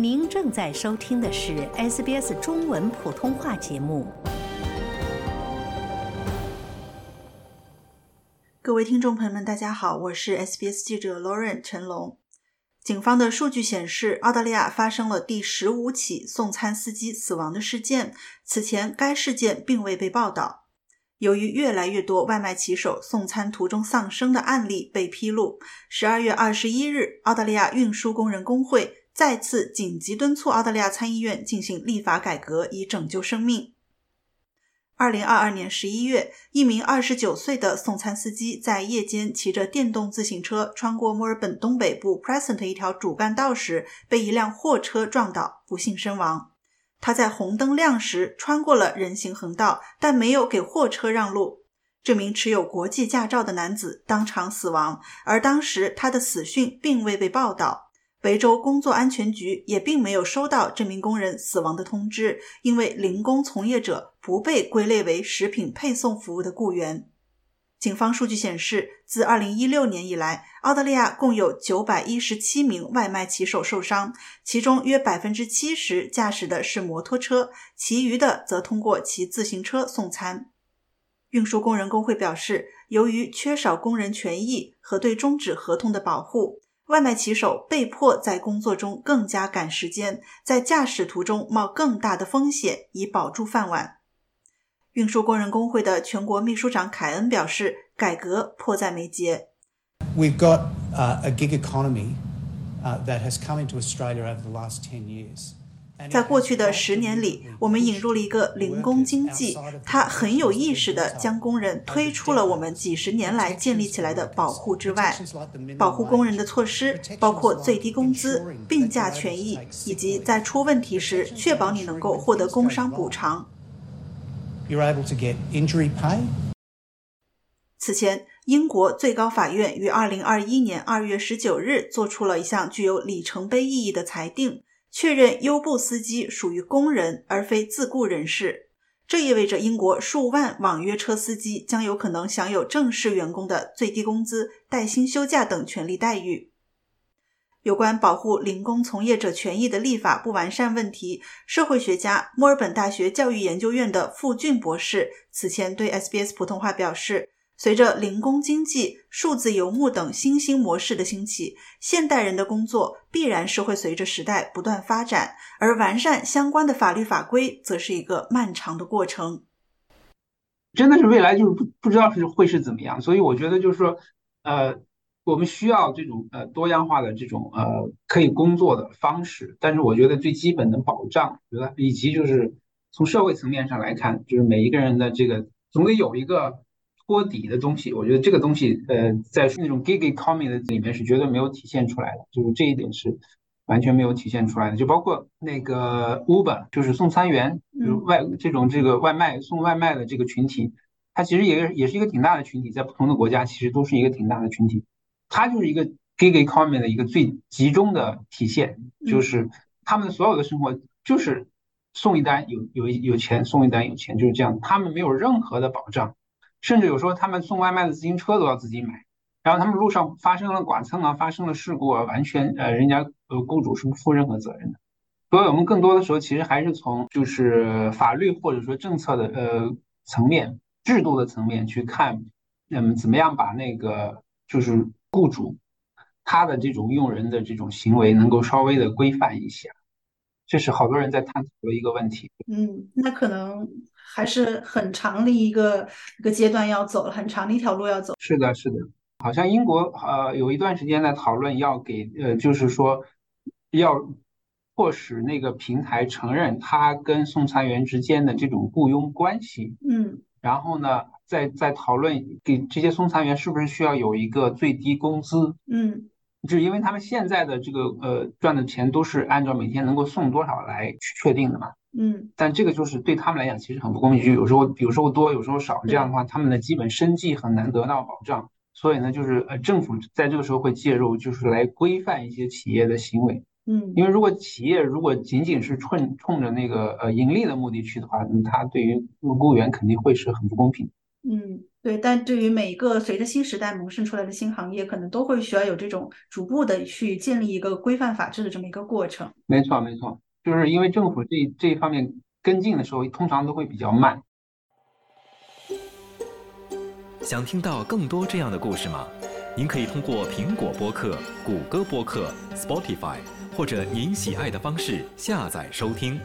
您正在收听的是 SBS 中文普通话节目。各位听众朋友们，大家好，我是 SBS 记者 Lauren 陈龙。警方的数据显示，澳大利亚发生了第十五起送餐司机死亡的事件。此前，该事件并未被报道。由于越来越多外卖骑手送餐途中丧生的案例被披露，十二月二十一日，澳大利亚运输工人工会。再次紧急敦促澳大利亚参议院进行立法改革，以拯救生命。二零二二年十一月，一名二十九岁的送餐司机在夜间骑着电动自行车穿过墨尔本东北部 Present 一条主干道时，被一辆货车撞倒，不幸身亡。他在红灯亮时穿过了人行横道，但没有给货车让路。这名持有国际驾照的男子当场死亡，而当时他的死讯并未被报道。维州工作安全局也并没有收到这名工人死亡的通知，因为零工从业者不被归类为食品配送服务的雇员。警方数据显示，自2016年以来，澳大利亚共有917名外卖骑手受伤，其中约70%驾驶的是摩托车，其余的则通过骑自行车送餐。运输工人工会表示，由于缺少工人权益和对终止合同的保护。外卖骑手被迫在工作中更加赶时间，在驾驶途中冒更大的风险以保住饭碗。运输工人工会的全国秘书长凯恩表示：“改革迫在眉睫。” We've got a gig economy that has come into Australia over the last ten years. 在过去的十年里，我们引入了一个零工经济，它很有意识地将工人推出了我们几十年来建立起来的保护之外。保护工人的措施包括最低工资、病假权益，以及在出问题时确保你能够获得工伤补偿。此前，英国最高法院于2021年2月19日做出了一项具有里程碑意义的裁定。确认优步司机属于工人而非自雇人士，这意味着英国数万网约车司机将有可能享有正式员工的最低工资、带薪休假等权利待遇。有关保护零工从业者权益的立法不完善问题，社会学家、墨尔本大学教育研究院的傅俊博士此前对 SBS 普通话表示。随着零工经济、数字游牧等新兴模式的兴起，现代人的工作必然是会随着时代不断发展，而完善相关的法律法规则是一个漫长的过程。真的是未来就是不不知道是会是怎么样，所以我觉得就是说，呃，我们需要这种呃多样化的这种呃可以工作的方式，但是我觉得最基本的保障，觉得以及就是从社会层面上来看，就是每一个人的这个总得有一个。托底的东西，我觉得这个东西，呃，在那种 gig economy 的里面是绝对没有体现出来的，就是这一点是完全没有体现出来的。就包括那个 Uber，就是送餐员，就是外这种这个外卖送外卖的这个群体，它其实也也是一个挺大的群体，在不同的国家其实都是一个挺大的群体。它就是一个 gig economy 的一个最集中的体现，就是他们的所有的生活就是送一单有有有钱，送一单有钱，就是这样，他们没有任何的保障。甚至有时候他们送外卖的自行车都要自己买，然后他们路上发生了剐蹭啊，发生了事故啊，完全呃人家呃雇主是不负任何责任的。所以我们更多的时候其实还是从就是法律或者说政策的呃层面、制度的层面去看，嗯，怎么样把那个就是雇主他的这种用人的这种行为能够稍微的规范一下，这是好多人在探讨的一个问题。嗯，那可能。还是很长的一个一个阶段要走了，很长的一条路要走。是的，是的，好像英国呃有一段时间在讨论要给呃，就是说要迫使那个平台承认他跟送餐员之间的这种雇佣关系。嗯，然后呢，在在讨论给这些送餐员是不是需要有一个最低工资。嗯，就是因为他们现在的这个呃赚的钱都是按照每天能够送多少来去确定的嘛。嗯，但这个就是对他们来讲其实很不公平，就有时候有时候多，有时候少，这样的话他们的基本生计很难得到保障。所以呢，就是呃政府在这个时候会介入，就是来规范一些企业的行为。嗯，因为如果企业如果仅仅是冲冲着那个呃盈利的目的去的话，那它对于雇员肯定会是很不公平。嗯，对，但对于每一个随着新时代萌生出来的新行业，可能都会需要有这种逐步的去建立一个规范法治的这么一个过程。没错，没错，就是因为政府这这一方面跟进的时候，通常都会比较慢。想听到更多这样的故事吗？您可以通过苹果播客、谷歌播客、Spotify 或者您喜爱的方式下载收听。